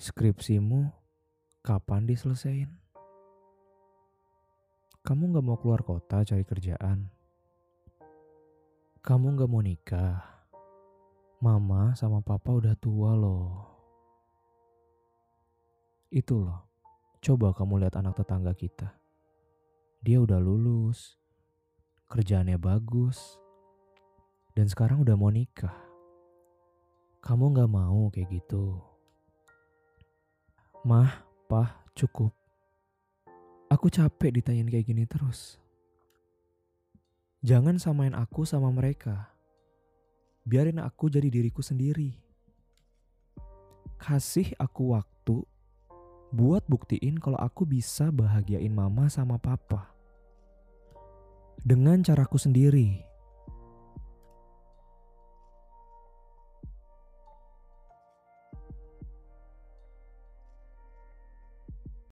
Skripsimu kapan diselesain? Kamu gak mau keluar kota cari kerjaan? Kamu gak mau nikah? Mama sama papa udah tua loh. Itu loh, coba kamu lihat anak tetangga kita. Dia udah lulus, kerjaannya bagus, dan sekarang udah mau nikah. Kamu gak mau kayak gitu. Mah, pah, cukup. Aku capek ditanyain kayak gini terus. Jangan samain aku sama mereka. Biarin aku jadi diriku sendiri. Kasih aku waktu buat buktiin kalau aku bisa bahagiain mama sama papa. Dengan caraku sendiri.